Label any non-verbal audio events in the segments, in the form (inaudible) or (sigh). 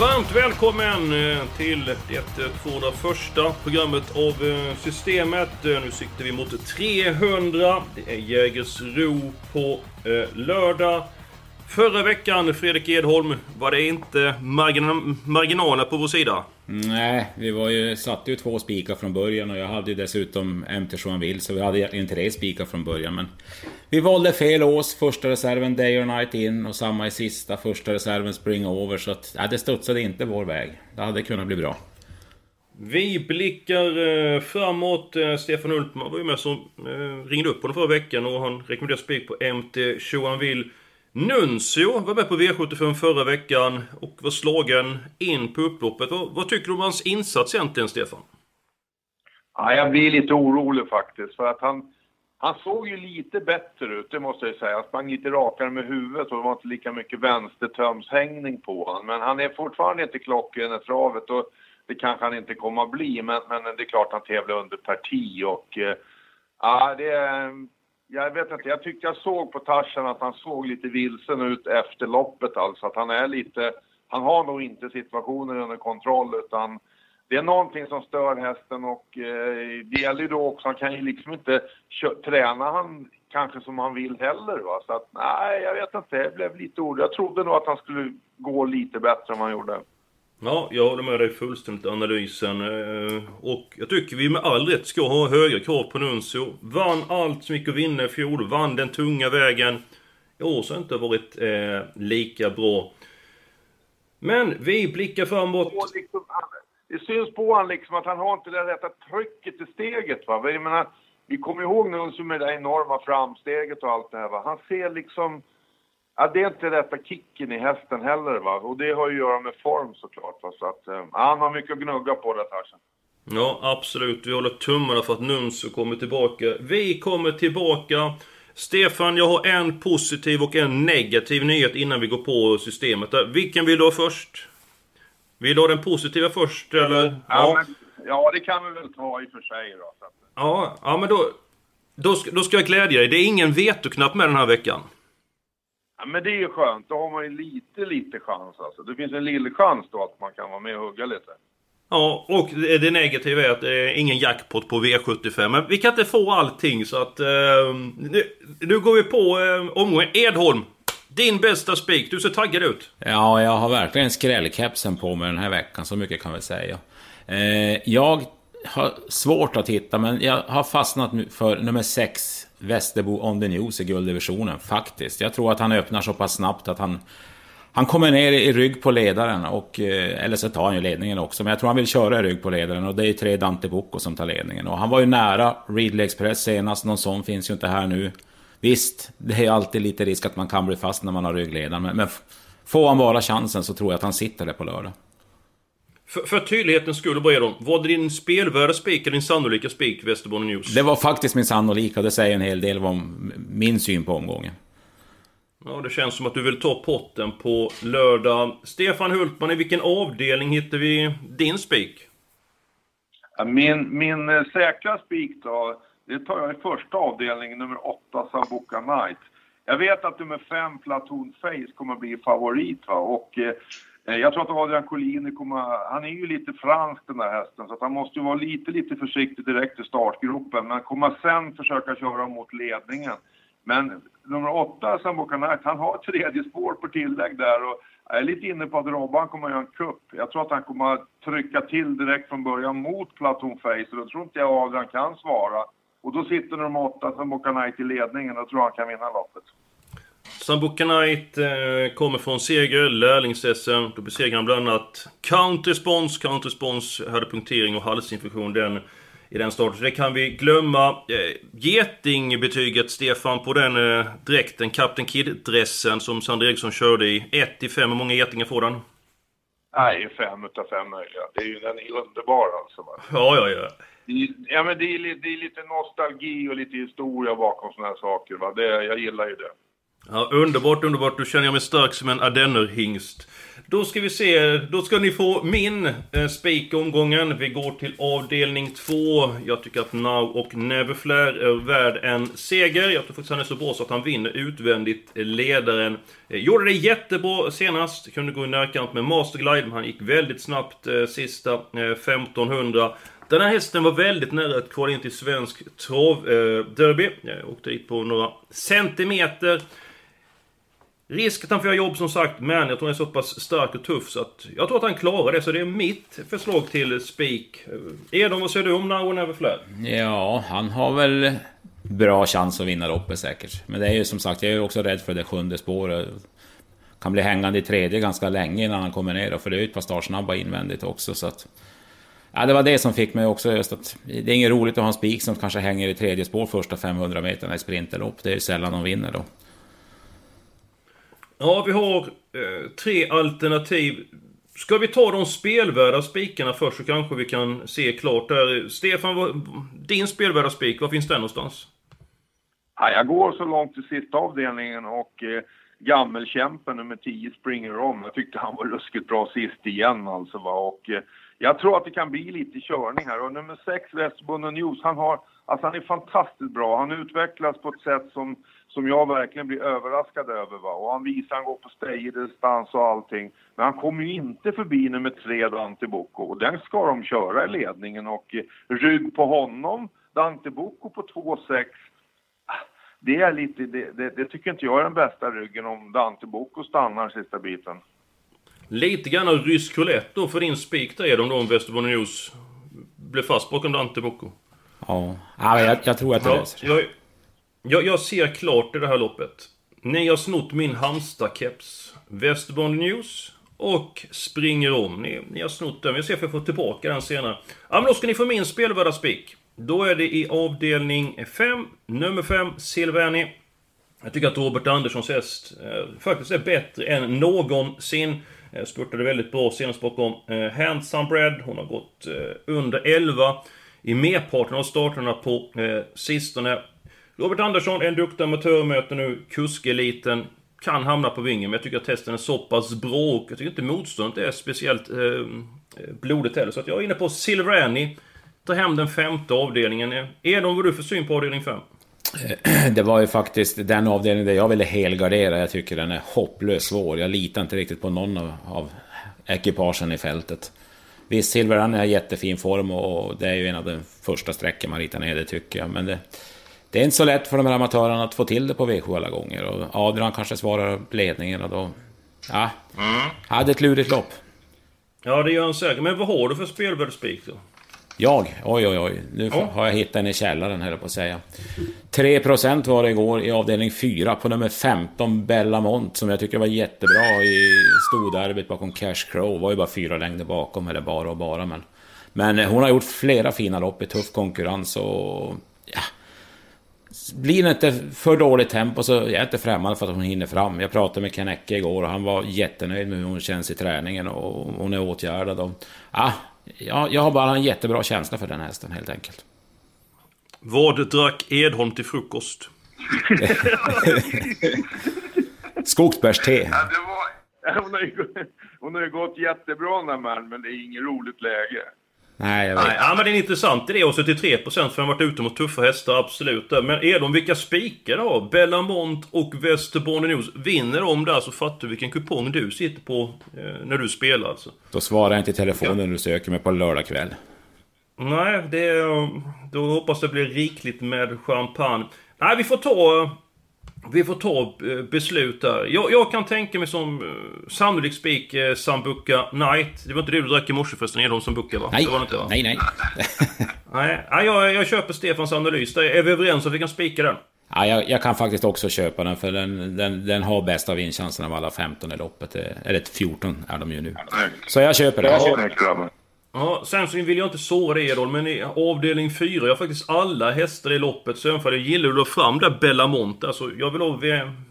Varmt välkommen eh, till det eh, 201 programmet av eh, Systemet. Nu siktar vi mot 300. Det är Jägersro på lördag. Förra veckan, Fredrik Edholm, var det inte margin marginaler på vår sida? Nej, vi var ju, satte ju två spikar från början och jag hade ju dessutom MT Joinville, så vi hade egentligen tre spikar från början. Men vi valde fel ås, första reserven Day or Night in och samma i sista, första reserven Spring Over. Så att, ja, det studsade inte vår väg. Det hade kunnat bli bra. Vi blickar eh, framåt. Eh, Stefan Hultman var ju med som eh, ringde upp honom förra veckan och han rekommenderade spik på MT Joinville. Nuncio var med på V75 förra veckan och var slagen in på upploppet. Vad, vad tycker du om hans insats egentligen, Stefan? Ja, jag blir lite orolig faktiskt, för att han, han såg ju lite bättre ut, det måste jag säga. Han sprang lite rakare med huvudet och det var inte lika mycket vänstertömshängning på honom. Men han är fortfarande inte klockren i travet och det kanske han inte kommer att bli, men, men det är klart han tävlar under parti och eh, ja, det är jag vet inte, jag tyckte jag såg på Tarzan att han såg lite vilsen ut efter loppet alltså. Att han är lite, han har nog inte situationen under kontroll utan det är någonting som stör hästen och eh, det gäller ju då också, han kan ju liksom inte träna han kanske som han vill heller va. Så att nej, jag vet inte, jag blev lite orolig. Jag trodde nog att han skulle gå lite bättre än vad han gjorde. Ja, jag håller med dig fullständigt i analysen. Eh, och jag tycker vi med all rätt ska ha höga krav på Nuncio. Vann allt som gick att vinna i fjol, vann den tunga vägen. I år så har inte varit eh, lika bra. Men vi blickar framåt. Liksom, det syns på honom liksom att han har inte det rätta trycket i steget. Va? Jag menar, vi kommer ihåg Nuncio med det enorma framsteget och allt det här. Va? Han ser liksom Ja, det är inte rätta kicken i hästen heller va. Och det har ju att göra med form såklart va. Så att, eh, han har mycket att gnugga på det här Ja, absolut. Vi håller tummarna för att Nunso kommer tillbaka. Vi kommer tillbaka. Stefan, jag har en positiv och en negativ nyhet innan vi går på systemet. Vilken vill du ha först? Vill du ha den positiva först eller? Ja, ja. Men, ja det kan vi väl ta i och för sig då. Ja, ja men då, då, då ska jag glädja dig. Det är ingen vetoknapp med den här veckan. Ja, men det är ju skönt. Då har man ju lite, lite chans alltså. Det finns en liten chans då att man kan vara med och hugga lite. Ja, och det negativa är att det är ingen jackpot på V75. Men vi kan inte få allting så att... Eh, nu, nu, går vi på eh, omgången. Edholm! Din bästa spik. Du ser taggad ut. Ja, jag har verkligen skrällkepsen på mig den här veckan. Så mycket kan vi säga. Eh, jag har svårt att hitta, men jag har fastnat för nummer 6, Västerbo on the news i gulddivisionen, faktiskt. Jag tror att han öppnar så pass snabbt att han... Han kommer ner i rygg på ledaren, och, eh, eller så tar han ju ledningen också. Men jag tror han vill köra i rygg på ledaren och det är tre Dante Bocco som tar ledningen. Och han var ju nära Ridley Express senast, någon sån finns ju inte här nu. Visst, det är alltid lite risk att man kan bli fast när man har ryggledaren. Men, men får han bara chansen så tror jag att han sitter där på lördag. För, för tydlighetens skull, Bredon. Var det din spelvärda spik eller din sannolika spik, Västerbotten News? Det var faktiskt min sannolika, det säger en hel del om min syn på omgången. Ja, det känns som att du vill ta potten på lördag. Stefan Hultman, i vilken avdelning hittar vi din spik? Min, min eh, säkra spik då, det tar jag i första avdelningen, nummer 8, Sambuca Knight. Jag vet att nummer 5, Platoon Face, kommer att bli favorit va? och Eh, Eh, jag tror att Adrian Collini kommer, han är ju lite fransk den där hästen så att han måste ju vara lite, lite försiktig direkt i startgruppen men kommer sen försöka köra mot ledningen. Men nummer åtta, Sambo han har ett tredje spår på tillägg där och jag är lite inne på att Robban kommer att göra en kupp. Jag tror att han kommer att trycka till direkt från början mot Platon Face och då tror inte jag Adrian kan svara. Och då sitter nummer åtta, Sambo i ledningen och tror han kan vinna loppet. Sambuca Knight eh, kommer från seger, lärlings-SM. Då besegrar han bland annat Counterspons. Counterspons hade punktering och halsinfektion. Den i den starten. Så det kan vi glömma. Eh, Getingbetyget, Stefan, på den eh, dräkten, Captain Kid-dressen som Sander Eriksson körde i. 1 till 5, hur många getingar får den? Nej, fem utav fem möjliga. Det är ju, den är underbar alltså. Va? Ja, ja, ja. Ja, men det är, det är lite nostalgi och lite historia bakom såna här saker. Va? Det, jag gillar ju det. Ja, underbart, underbart. Då känner jag mig stark som en ardennerhingst. Då ska vi se, då ska ni få min eh, spik i omgången. Vi går till avdelning 2. Jag tycker att Now och Neverflare är värd en seger. Jag tror faktiskt han är så bra så att han vinner utvändigt ledaren. Eh, gjorde det jättebra senast. Kunde gå i närkamp med Masterglide, men han gick väldigt snabbt eh, sista eh, 1500. Den här hästen var väldigt nära att kvala in till svensk travderby. Eh, jag åkte dit på några centimeter. Risk att han får göra jobb som sagt, men jag tror han är så pass stark och tuff så att... Jag tror att han klarar det, så det är mitt förslag till spik. Edom, Edon, vad säger du om Now and Never Flare? Ja, han har väl bra chans att vinna loppet säkert. Men det är ju som sagt, jag är ju också rädd för det sjunde spåret. Kan bli hängande i tredje ganska länge innan han kommer ner då, för det är ju ett par startsnabba invändigt också så att... Ja, det var det som fick mig också just att... Det är inget roligt att ha en spik som kanske hänger i tredje spår första 500 meterna i sprinterlopp. Det är ju sällan de vinner då. Ja, vi har eh, tre alternativ. Ska vi ta de spelvärda spikarna först så kanske vi kan se klart där. Stefan, vad, din spelvärda spik, var finns den någonstans? Ja, jag går så långt till sista avdelningen och eh, gammelkämpen nummer 10 springer om. Jag tyckte han var ruskigt bra sist igen alltså va. Och, eh, jag tror att det kan bli lite körning här. Och nummer 6 Westbund News, han har, alltså han är fantastiskt bra. Han utvecklas på ett sätt som, som jag verkligen blir överraskad över va. Och han visar, han går på stayerdistans och allting. Men han kommer ju inte förbi nummer 3 Dante Bocco. Och den ska de köra i ledningen och eh, rygg på honom, Dante Bocco på 2,6 det är lite, det, det, det, tycker inte jag är den bästa ryggen om Dante Bocco stannar sista biten. Lite grann av rysk roulette då för din spik där Edon då om Västerbotten News blev fast bakom Dante Bocco. Ja, ja jag, jag tror att det Ja, löser jag, jag, jag ser klart i det här loppet. Ni har snott min Halmstad-keps. Västerbotten News och springer om. Ni, ni har snott den. Vi ser om jag får tillbaka den senare. Ja, men då ska ni få min spelvärda spik. Då är det i avdelning 5, nummer 5, Silverni. Jag tycker att Robert Anderssons häst eh, faktiskt är bättre än någonsin. Eh, spurtade väldigt bra senast bakom eh, Handsome Bread. Hon har gått eh, under 11 i merparten av starterna på eh, sistone. Robert Andersson, en duktig amatör, möter nu kuskeliten. Kan hamna på vingen, men jag tycker att testen är så pass bra och jag tycker inte motståndet är speciellt eh, eh, blodigt heller. Så att jag är inne på Silverani. Ta hem den femte avdelningen. Eh, Edon, vad har du för syn på avdelning 5? Eh, (clears throat) det var ju faktiskt den avdelningen där jag ville helgardera. Jag tycker den är hopplöst svår. Jag litar inte riktigt på någon av, av ekipagen i fältet. Visst, Silverrun är i jättefin form och det är ju en av de första sträckor man ritar ner, det tycker jag. Men det, det är inte så lätt för de här amatörerna att få till det på V7 alla gånger. Och Adrian kanske svarar ledningen och då... Ja, hade ett lurigt lopp. Ja, det gör han säkert. Men vad har du för spelvärd spik då? Jag? Oj, oj, oj. Nu Ja. har jag hittat den i källaren, höll jag på att säga. 3% var det igår i avdelning 4 på nummer 15, Bellamont, som jag tycker var jättebra i storderbyt bakom Cash Crow. Var ju bara fyra längder bakom, eller bara och bara, men... Men eh, hon har gjort flera fina lopp i tuff konkurrens och... Ja. Blir det inte för dåligt tempo så jag är inte främmande för att hon hinner fram. Jag pratade med Ken Ecke igår och han var jättenöjd med hur hon känns i träningen och hon är åtgärdad. Och, ja, jag, jag har bara en jättebra känsla för den hästen helt enkelt. Vad drack Edholm till frukost? (laughs) Skogsbärste. Ja, det var, hon, har ju, hon har ju gått jättebra den här man, men det är inget roligt läge. Nej, jag vet. Nej, ja, men det är en intressant idé. Och 73% för han varit ute mot tuffa hästar, absolut. Men är de vilka spikar då? Bellamont och Västerbotten News. Vinner de där så fattar du vilken kupong du sitter på eh, när du spelar alltså. Då svarar jag inte i telefonen när du söker mig på lördag kväll. Nej, det är, Då hoppas det blir rikligt med champagne. Nej, vi får ta... Vi får ta eh, beslut där. Jag, jag kan tänka mig som eh, sannolik spik eh, Sambuca Night. Det var inte det du drack i morse förresten, Edholm Sambuca va? Nej, det var det inte, va? nej, nej. (laughs) Nej, nej jag, jag köper Stefans analys. Där är vi överens om att vi kan spika den? Ja, jag, jag kan faktiskt också köpa den för den, den, den har bästa vinstchansen av alla 15 i loppet. Eh, Eller 14 är de ju nu. Så jag köper den. Ja, sen så vill jag inte såra dig Edholm, men i avdelning 4, jag har faktiskt alla hästar i loppet. Så jag gillar du fram där Bellamont. Alltså, jag vill ha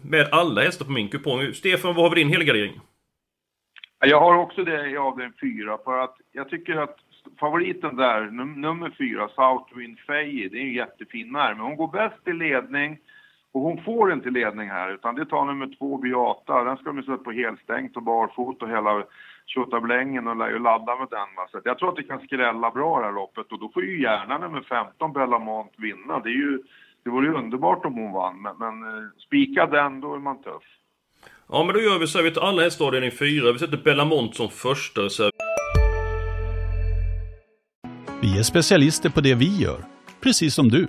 med alla hästar på min kupong. Stefan, vad har vi din helgardering? Jag har också det i avdelning 4, för att jag tycker att favoriten där, num nummer 4, Southwind Faye, det är en jättefin när, men hon går bäst i ledning. Och hon får inte ledning här, utan det tar nummer två Beata. Den ska de sätta på helstängt och barfota och hela tjottablängen och lär ju ladda med den. Så jag tror att det kan skrälla bra det här loppet och då får ju gärna nummer 15 Bellamont vinna. Det, är ju, det vore ju underbart om hon vann, men, men eh, spika den, då är man tuff. Ja, men då gör vi så här. Vi tar alla hästar avdelning 4. Vi sätter Bellamont som första reserv. Vi är specialister på det vi gör, precis som du.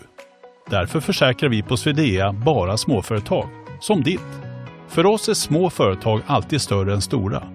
Därför försäkrar vi på Swedea bara småföretag, som ditt. För oss är små företag alltid större än stora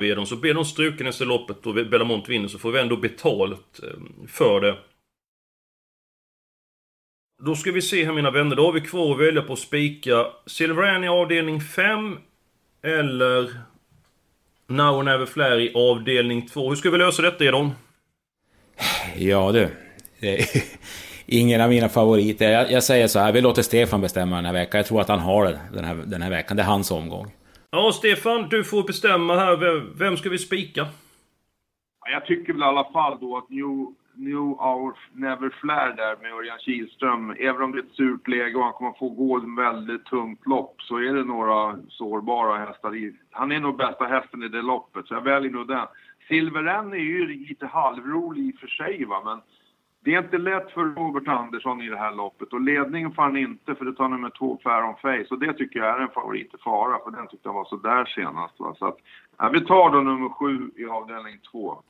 Ber de, så blir de struken efter loppet och Bellamont vinner så får vi ändå betalt ehm, för det. Då ska vi se här mina vänner, då har vi kvar att välja på att spika Silverani avdelning 5 eller Now or Never Flair i avdelning 2. Hur ska vi lösa detta Edon? Ja du. (laughs) ingen av mina favoriter. Jag, jag, säger så här, vi låter Stefan bestämma den här veckan. Jag tror att han har det den här, den här veckan. Det är hans omgång. Ja, Stefan, du får bestämma här. Vem, vem ska vi spika? Jag tycker väl i alla fall då att New, New Hour Never Flare där med Örjan Kihlström, även om det är ett surt läge och han kommer få gå ett väldigt tungt lopp, så är det några sårbara hästar i. Han är nog bästa hästen i det loppet, så jag väljer nog den. Silver N är ju lite halvrolig i och för sig va, men det är inte lätt för Robert Andersson i det här loppet och ledningen får han inte för det tar nummer två Faron Face och det tycker jag är en favorit i fara för den tyckte jag var så där senast. Va? Så att, ja, vi tar då nummer sju i avdelning två.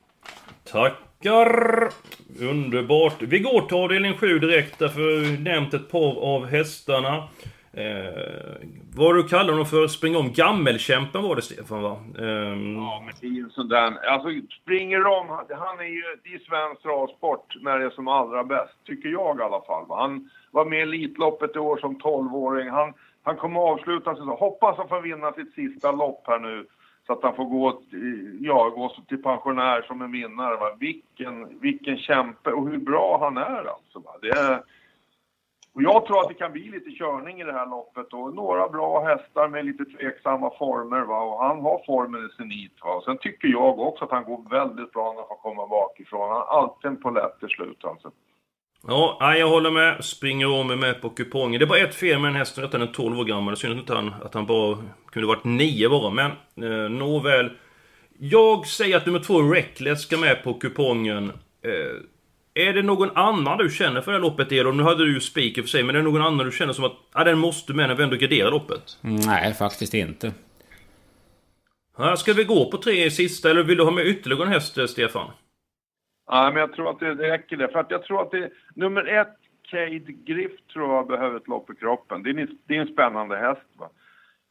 Tackar! Underbart. Vi går till avdelning sju direkt därför vi nämnt ett par av hästarna. Eh, vad du kallar honom för? Springa om gammelkämpen var det Stefan va? Eh, ja, men det är ju en sån där... Alltså springer om, han är ju... Det är svensk travsport när det är som allra bäst, tycker jag i alla fall. Va? Han var med i Elitloppet i år som 12-åring. Han, han kommer avsluta sig så. Hoppas han får vinna sitt sista lopp här nu. Så att han får gå, ja, gå till pensionär som en vinnare. Va? Vilken, vilken kämpe och hur bra han är alltså. Va? Det är, och jag tror att det kan bli lite körning i det här loppet och några bra hästar med lite tveksamma former va? och han har formen i senit va. Och sen tycker jag också att han går väldigt bra när han kommer bakifrån. Han har alltid en polett till slut alltså. Ja, jag håller med. Springer om är med på kupongen. Det är bara ett fel med den hästen, att den är 12 år gammal. Synd inte han, att han bara kunde varit 9 bara. Men eh, nåväl. Jag säger att nummer två, Reckless, ska med på kupongen. Eh, är det någon annan du känner för det här loppet, Edon? Nu hade du ju speaker för sig, men är det någon annan du känner som att ah, den måste med när vi ändå garderar loppet? Nej, faktiskt inte. Ja, ska vi gå på tre i sista, eller vill du ha med ytterligare en häst, Stefan? Nej, men jag tror att det, det räcker det. För att jag tror att det... Nummer ett, Cade Griff, tror jag behöver ett lopp i kroppen. Det är en, det är en spännande häst, va.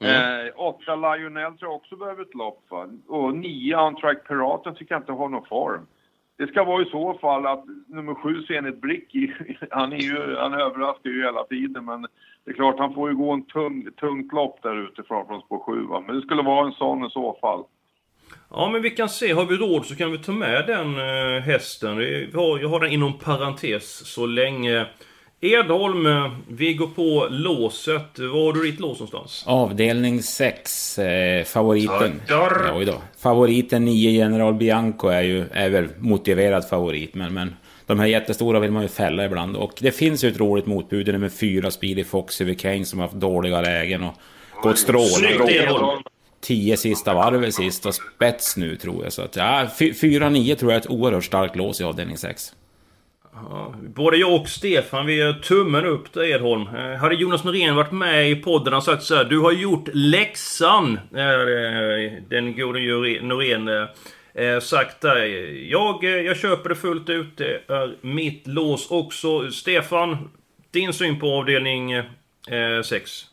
Mm. Eh, åtta Lionel tror jag också behöver ett lopp, va. Och nio On-Track Piraten tycker jag inte har någon form det ska vara i så fall att nummer sju, Zenit Brick, (laughs) han, är ju, han överraskar ju hela tiden men det är klart han får ju gå en tung, tungt lopp där ute från spår 7 va? Men det skulle vara en sån i så fall. Ja men vi kan se, har vi råd så kan vi ta med den eh, hästen. Jag har den inom parentes så länge. Edholm, vi går på låset. Var har du ditt lås någonstans? Avdelning 6, eh, favoriten. Ja, då. Favoriten 9 General Bianco är ju är väl motiverad favorit, men, men de här jättestora vill man ju fälla ibland. Och det finns ju ett roligt motbud med fyra Speedy Fox över Kane som har haft dåliga lägen och gått strålande. Tio sista varvet sist och spets nu tror jag. Så att, ja, 4-9 tror jag är ett oerhört starkt lås i avdelning 6. Ja, både jag och Stefan, vi gör tummen upp där Edholm. Eh, hade Jonas Norén varit med i podden och sagt så här, Du har gjort läxan! Eh, den gode Norén. Eh, eh, sagt där. Jag, eh, jag köper det fullt ut. Det är mitt lås också. Stefan, din syn på avdelning eh, 6?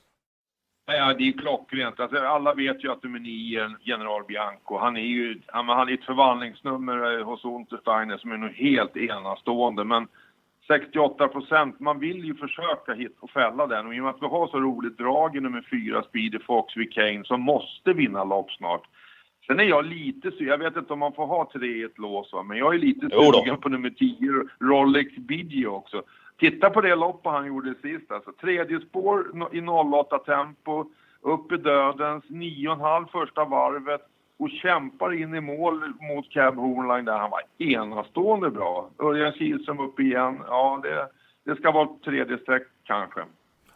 Ja, det är klockrent. Alltså, alla vet ju att nummer 9, General Bianco, han är ju han, han är ett förvandlingsnummer hos Untersteiner som är nog helt enastående. Men 68 procent, man vill ju försöka hitta och fälla den. Och i och med att vi har så roligt drag i nummer 4, Speedy Fox vid Kane, som måste vinna lopp snart. Sen är jag lite jag vet inte om man får ha tre i ett lås va? men jag är lite sugen på nummer 10, Rolex Biggio också. Titta på det loppet han gjorde sist alltså. Tredje spår i 08 tempo, upp i dödens, 9,5 första varvet och kämpar in i mål mot Cab Hornline där han var enastående bra. Örjan Kihlström upp igen. Ja, det, det ska vara tredje streck kanske.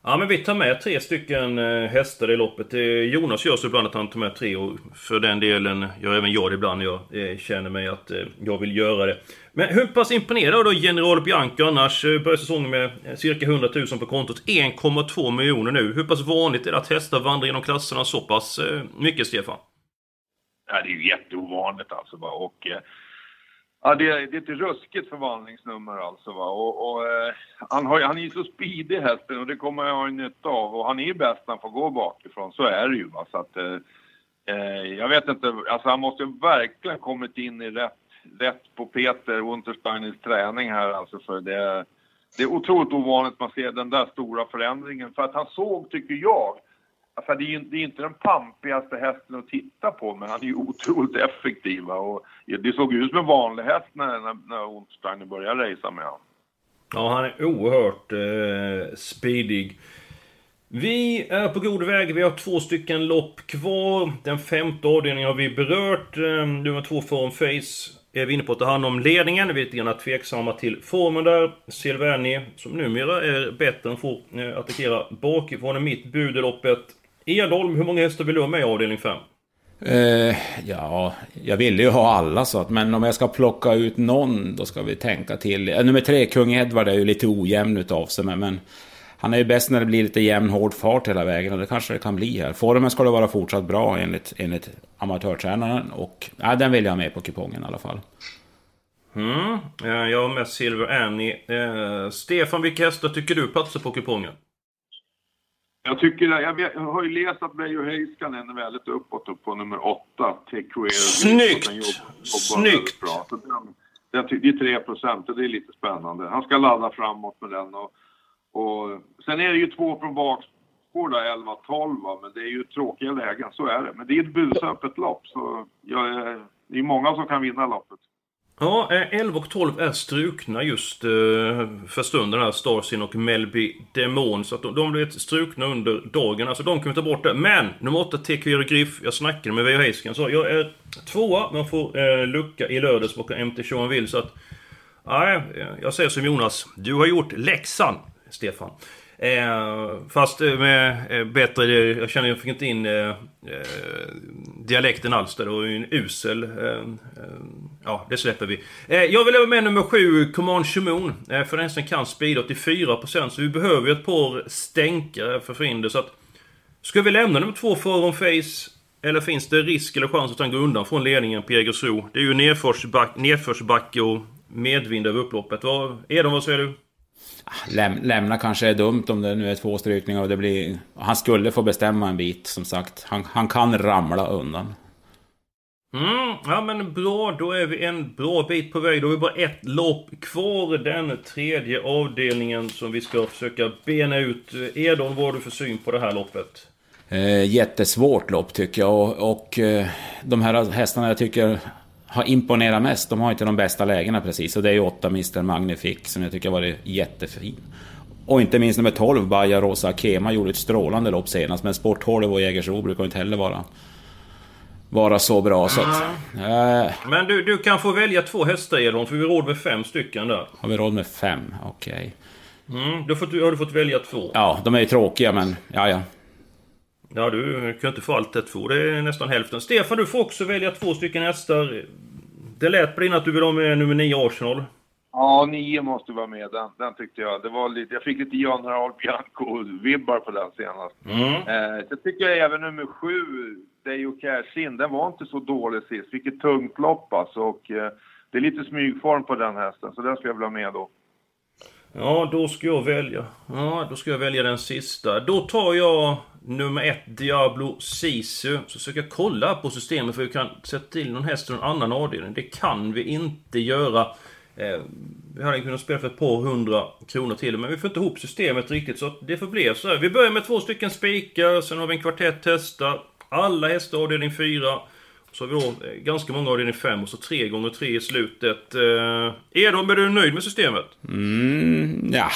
Ja men vi tar med tre stycken eh, hästar i loppet. Jonas gör så ibland att han tar med tre och för den delen gör även jag det ibland när jag eh, känner mig att eh, jag vill göra det. Men hur pass imponerad då General Bianca annars? Börjar säsongen med cirka 100 000 på kontot. 1,2 miljoner nu. Hur pass vanligt är det att hästar vandrar genom klasserna så pass mycket Stefan? Ja, det är ju jätteovanligt alltså. Och, eh, ja, det, är, det är ett ruskigt förvandlingsnummer alltså. Va? Och, och eh, han, har, han är ju så speedig hästen och det kommer jag ha nytta av. Och han är ju bäst när han får gå bakifrån, så är det ju. Va? Så att, eh, eh jag vet inte, alltså han måste ju verkligen kommit in i rätt, rätt på Peter Untersteiners träning här alltså. För det, det är otroligt ovanligt man ser den där stora förändringen. För att han såg, tycker jag, Alltså det, är ju, det är inte den pampigaste hästen att titta på, men han är ju (laughs) otroligt effektiv. Och det såg ut som en vanlig häst när, när, när Ontsteiner började racea med honom. Ja, han är oerhört eh, speedig. Vi är på god väg. Vi har två stycken lopp kvar. Den femte avdelningen har vi berört. Eh, nummer två Forum Face är vi inne på att ta hand om ledningen. Vi är lite grann tveksamma till formen där. Silverni, som numera är bättre än får eh, attackera bakifrån, är mitt bud i loppet. Edholm, hur många hästar vill du ha med i avdelning 5? Uh, ja, jag ville ju ha alla så att, men om jag ska plocka ut någon, då ska vi tänka till. Uh, nummer tre, Kung Edvard, är ju lite ojämn utav sig, men, men han är ju bäst när det blir lite jämn, hård fart hela vägen och det kanske det kan bli här. Formen ska det vara fortsatt bra enligt, enligt amatörtränaren och ja, den vill jag ha med på kupongen i alla fall. Mm, jag har med Silver Annie. Eh, Stefan, vilka hästar tycker du platsar på kupongen? Jag tycker, jag, jag har ju läst att Beijo Heiskanen är väldigt uppåt upp på nummer åtta, Take Career. Snyggt! Snyggt! Bra. Så den, den, det är 3 procent och det är lite spännande. Han ska ladda framåt med den och, och sen är det ju två från bakspår där, 11-12 men det är ju tråkiga lägen, så är det. Men det är ett busöppet lopp så jag, det är många som kan vinna loppet. Ja, eh, 11 och 12 är strukna just eh, för stunden här, Starsin och Melby Demon. Så att de, de blev strukna under dagen. Alltså de kan vi ta bort det. Men nummer 8, TQ Griff. Jag snackade med Veijo Heisken. Så jag är tvåa, man får eh, lucka i lördags bakom MT Sean Will. Så att... Nej, jag säger som Jonas. Du har gjort läxan, Stefan. Eh, fast eh, med eh, bättre, eh, jag känner jag fick inte in eh, eh, dialekten alls där. Det var ju en usel. Eh, eh, ja, det släpper vi. jag vill ha med nummer 7, Command Shimon. för den som kan speeda 84% så vi behöver ju ett par stänkare för att få in det. Så att, ska vi lämna nummer 2 Forum Face? Eller finns det risk eller chans att han går undan från ledningen på Jägersro? Det är ju nedförsbacke, nedförsbacke och medvind över upploppet. Vad, Edon, vad säger du? Läm, lämna kanske är dumt om det nu är två strykningar och det blir... Han skulle få bestämma en bit, som sagt. Han, han kan ramla undan. Mm, ja men bra, då är vi en bra bit på väg. Då har vi bara ett lopp kvar. Den tredje avdelningen som vi ska försöka bena ut. Edon, vad har du för syn på det här loppet? Eh, jättesvårt lopp tycker jag. Och, och eh, de här hästarna jag tycker har imponerat mest, de har inte de bästa lägena precis. Och det är ju 8 Mr Magnific som jag tycker har varit jättefin. Och inte minst nummer 12, Baja Rosa Akema, gjorde ett strålande lopp senast. Men Sport 12 och Jägersro brukar inte heller vara, vara så bra. Så att, äh, Men du, du kan få välja två hästar Edon, för vi har råd med fem stycken där. Har vi råd med fem? Okej. Okay. Mm, då får, har du fått välja två. Ja, de är ju tråkiga men, ja ja. Ja, du kan inte få allt ett två. Det är nästan hälften. Stefan, du får också välja två stycken hästar. Det lät på din att du vill ha med nummer 9 Arsenal. Ja, nio måste vara med. Den, den tyckte jag. Det var lite, jag fick lite Jan Harald Bianco-vibbar på den senast. Mm. Eh, så tycker jag även nummer sju, Dejo Cash In, den var inte så dålig sist. Vilket tungt lopp alltså. Och, eh, det är lite smygform på den hästen, så den ska jag vilja ha med då. Ja, då ska jag välja. Ja, då ska jag välja den sista. Då tar jag nummer ett, Diablo Sisu. Så försöker jag kolla på systemet för vi kan sätta till någon häst i någon annan avdelning. Det kan vi inte göra. Eh, vi hade kunnat spela för ett par hundra kronor till, men vi får inte ihop systemet riktigt så det förblev så här. Vi börjar med två stycken spikar, sen har vi en kvartett hästar. Alla hästar avdelning 4. Så har vi då eh, ganska många avdelning 5 och så 3 gånger 3 i slutet. Eh, Edholm, är du nöjd med systemet? Mm, ja,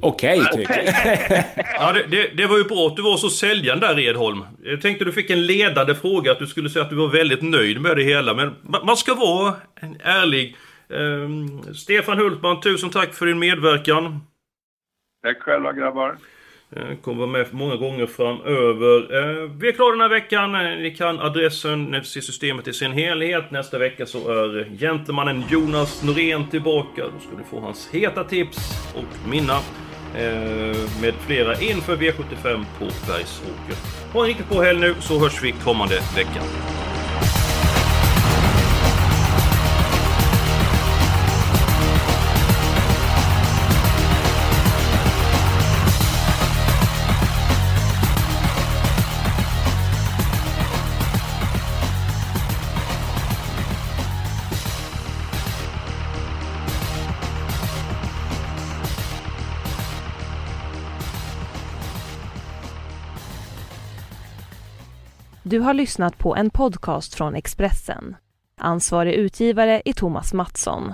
okej okay, tycker jag. (laughs) ja, det, det, det, var ju bra att du var så säljande där Edholm. Jag tänkte du fick en ledande fråga att du skulle säga att du var väldigt nöjd med det hela. Men man ska vara ärlig. Eh, Stefan Hultman, tusen tack för din medverkan. Tack själva grabbar. Eh, kommer vara med många gånger framöver. Eh, vi är klara den här veckan. Eh, ni kan adressen, ni ser systemet i sin helhet. Nästa vecka så är gentlemannen Jonas Norén tillbaka. Då ska du få hans heta tips och mina med flera inför V75 på Bergsåker. Ha en riktigt bra helg nu så hörs vi kommande vecka. Du har lyssnat på en podcast från Expressen. Ansvarig utgivare är Thomas Mattsson.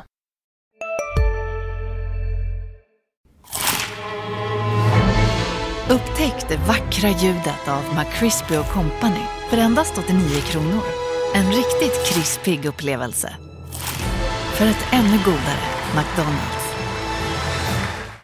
Upptäck det vackra ljudet av McCrispy Company för endast 89 kronor. En riktigt krispig upplevelse. För ett ännu godare McDonalds.